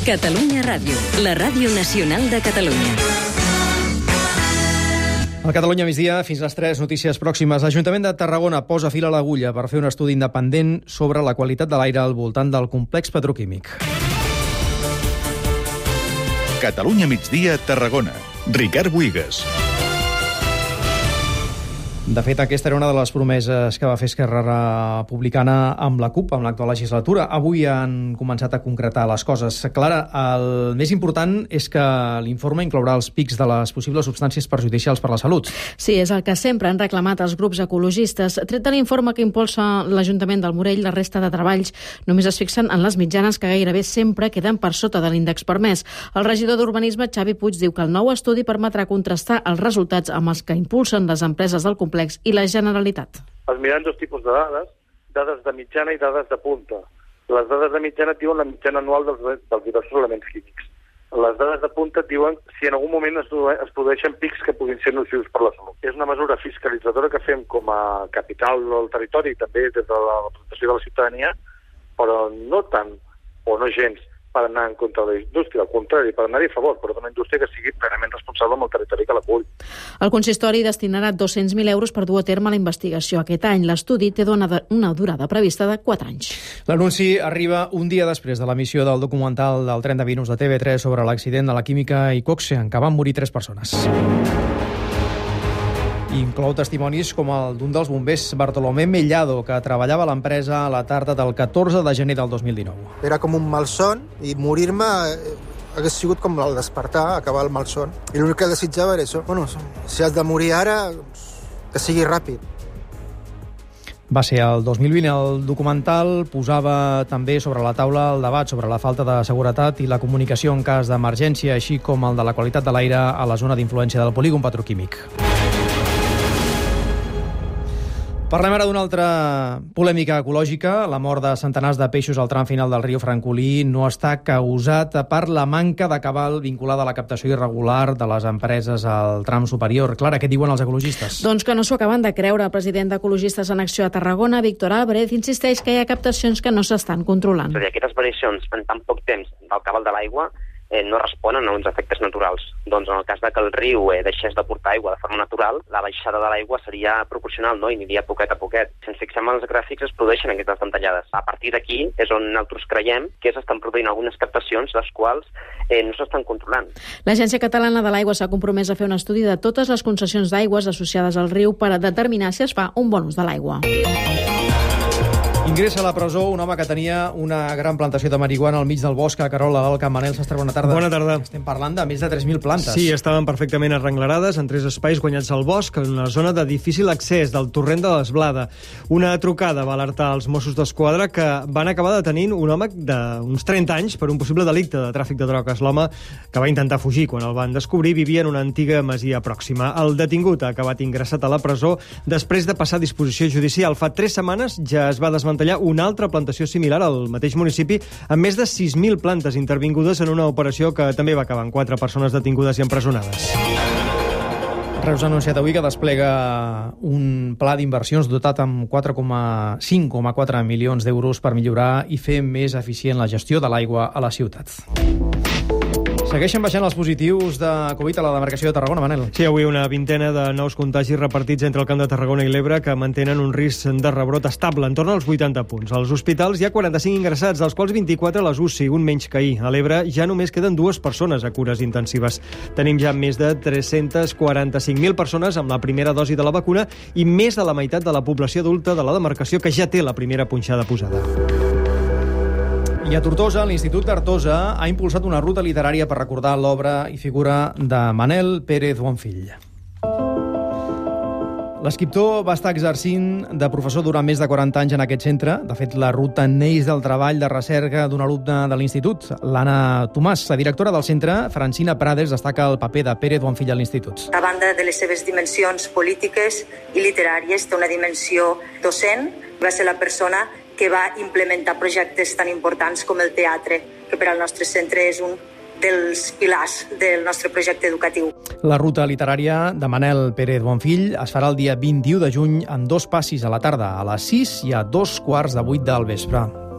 Catalunya Ràdio, la ràdio nacional de Catalunya. A Catalunya migdia, fins les 3 notícies pròximes. L'Ajuntament de Tarragona posa fil a l'agulla per fer un estudi independent sobre la qualitat de l'aire al voltant del complex petroquímic. Catalunya migdia, Tarragona. Ricard Buigas. De fet, aquesta era una de les promeses que va fer Esquerra Republicana amb la CUP, amb l'actual legislatura. Avui han començat a concretar les coses. Clara, el més important és que l'informe inclourà els pics de les possibles substàncies perjudicials per la salut. Sí, és el que sempre han reclamat els grups ecologistes. Tret de l'informe que impulsa l'Ajuntament del Morell, la resta de treballs només es fixen en les mitjanes que gairebé sempre queden per sota de l'índex permès. El regidor d'Urbanisme, Xavi Puig, diu que el nou estudi permetrà contrastar els resultats amb els que impulsen les empreses del complex complex i la Generalitat. Es miren dos tipus de dades, dades de mitjana i dades de punta. Les dades de mitjana diuen la mitjana anual dels, dels diversos elements químics. Les dades de punta diuen si en algun moment es, es produeixen pics que puguin ser nocius per la salut. És una mesura fiscalitzadora que fem com a capital del territori i també des de la representació de la ciutadania, però no tant o no gens per anar en contra de la indústria, al contrari, per anar-hi a favor, però d'una indústria que sigui plenament responsable amb el territori que l'acull. El consistori destinarà 200.000 euros per dur a terme la investigació aquest any. L'estudi té una durada prevista de 4 anys. L'anunci arriba un dia després de l'emissió del documental del tren de Venus de TV3 sobre l'accident de la química i Coxe, en què van morir tres persones. Inclou testimonis com el d'un dels bombers, Bartolomé Mellado, que treballava a l'empresa a la tarda del 14 de gener del 2019. Era com un malson i morir-me eh, hagués sigut com el despertar, acabar el malson. I l'únic que desitjava era això. Bueno, si has de morir ara, que sigui ràpid. Va ser el 2020. El documental posava també sobre la taula el debat sobre la falta de seguretat i la comunicació en cas d'emergència, així com el de la qualitat de l'aire a la zona d'influència del polígon petroquímic. Parlem ara d'una altra polèmica ecològica. La mort de centenars de peixos al tram final del riu Francolí no està causat per la manca de cabal vinculada a la captació irregular de les empreses al tram superior. Clara, què diuen els ecologistes? Doncs que no s'ho acaben de creure. El president d'Ecologistes en Acció a Tarragona, Víctor Álvarez, insisteix que hi ha captacions que no s'estan controlant. És a dir, aquestes variacions en tan poc temps del cabal de l'aigua eh, no responen a uns efectes naturals. Doncs en el cas de que el riu eh, deixés de portar aigua de forma natural, la baixada de l'aigua seria proporcional no? i aniria poquet a poquet. Si ens fixem en els gràfics es produeixen aquestes ventallades. A partir d'aquí és on nosaltres creiem que s'estan produint algunes captacions les quals eh, no s'estan controlant. L'Agència Catalana de l'Aigua s'ha compromès a fer un estudi de totes les concessions d'aigües associades al riu per a determinar si es fa un bon ús de l'aigua. Ingressa a la presó un home que tenia una gran plantació de marihuana al mig del bosc a Carola del Camp Manel. S'estra, bona tarda. Bona tarda. Estem parlant de més de 3.000 plantes. Sí, estaven perfectament arrenglerades en tres espais guanyats al bosc, en una zona de difícil accés del torrent de l'Esblada. Una trucada va alertar els Mossos d'Esquadra que van acabar detenint un home d'uns 30 anys per un possible delicte de tràfic de drogues. L'home que va intentar fugir quan el van descobrir vivia en una antiga masia pròxima. El detingut ha acabat ingressat a la presó després de passar a disposició judicial. Fa tres setmanes ja es va desmantellar una altra plantació similar al mateix municipi amb més de 6.000 plantes intervingudes en una operació que també va acabar amb quatre persones detingudes i empresonades. Reus ha anunciat avui que desplega un pla d'inversions dotat amb 4,5,4 milions d'euros per millorar i fer més eficient la gestió de l'aigua a la ciutat. Segueixen baixant els positius de Covid a la demarcació de Tarragona, Manel. Sí, avui una vintena de nous contagis repartits entre el camp de Tarragona i l'Ebre que mantenen un risc de rebrot estable, en torn als 80 punts. Als hospitals hi ha 45 ingressats, dels quals 24 a les UCI, un menys que ahir. A l'Ebre ja només queden dues persones a cures intensives. Tenim ja més de 345.000 persones amb la primera dosi de la vacuna i més de la meitat de la població adulta de la demarcació que ja té la primera punxada posada. I a Tortosa, l'Institut d'Artosa ha impulsat una ruta literària per recordar l'obra i figura de Manel Pérez Bonfill. L'escriptor va estar exercint de professor durant més de 40 anys en aquest centre. De fet, la ruta neix del treball de recerca d'un alumne de l'institut, l'Anna Tomàs. La directora del centre, Francina Prades, destaca el paper de Pérez Bonfill a l'institut. A banda de les seves dimensions polítiques i literàries, té una dimensió docent. Va ser la persona que va implementar projectes tan importants com el teatre, que per al nostre centre és un dels pilars del nostre projecte educatiu. La ruta literària de Manel Pérez Bonfill es farà el dia 21 de juny en dos passis a la tarda, a les 6 i a dos quarts de 8 del vespre.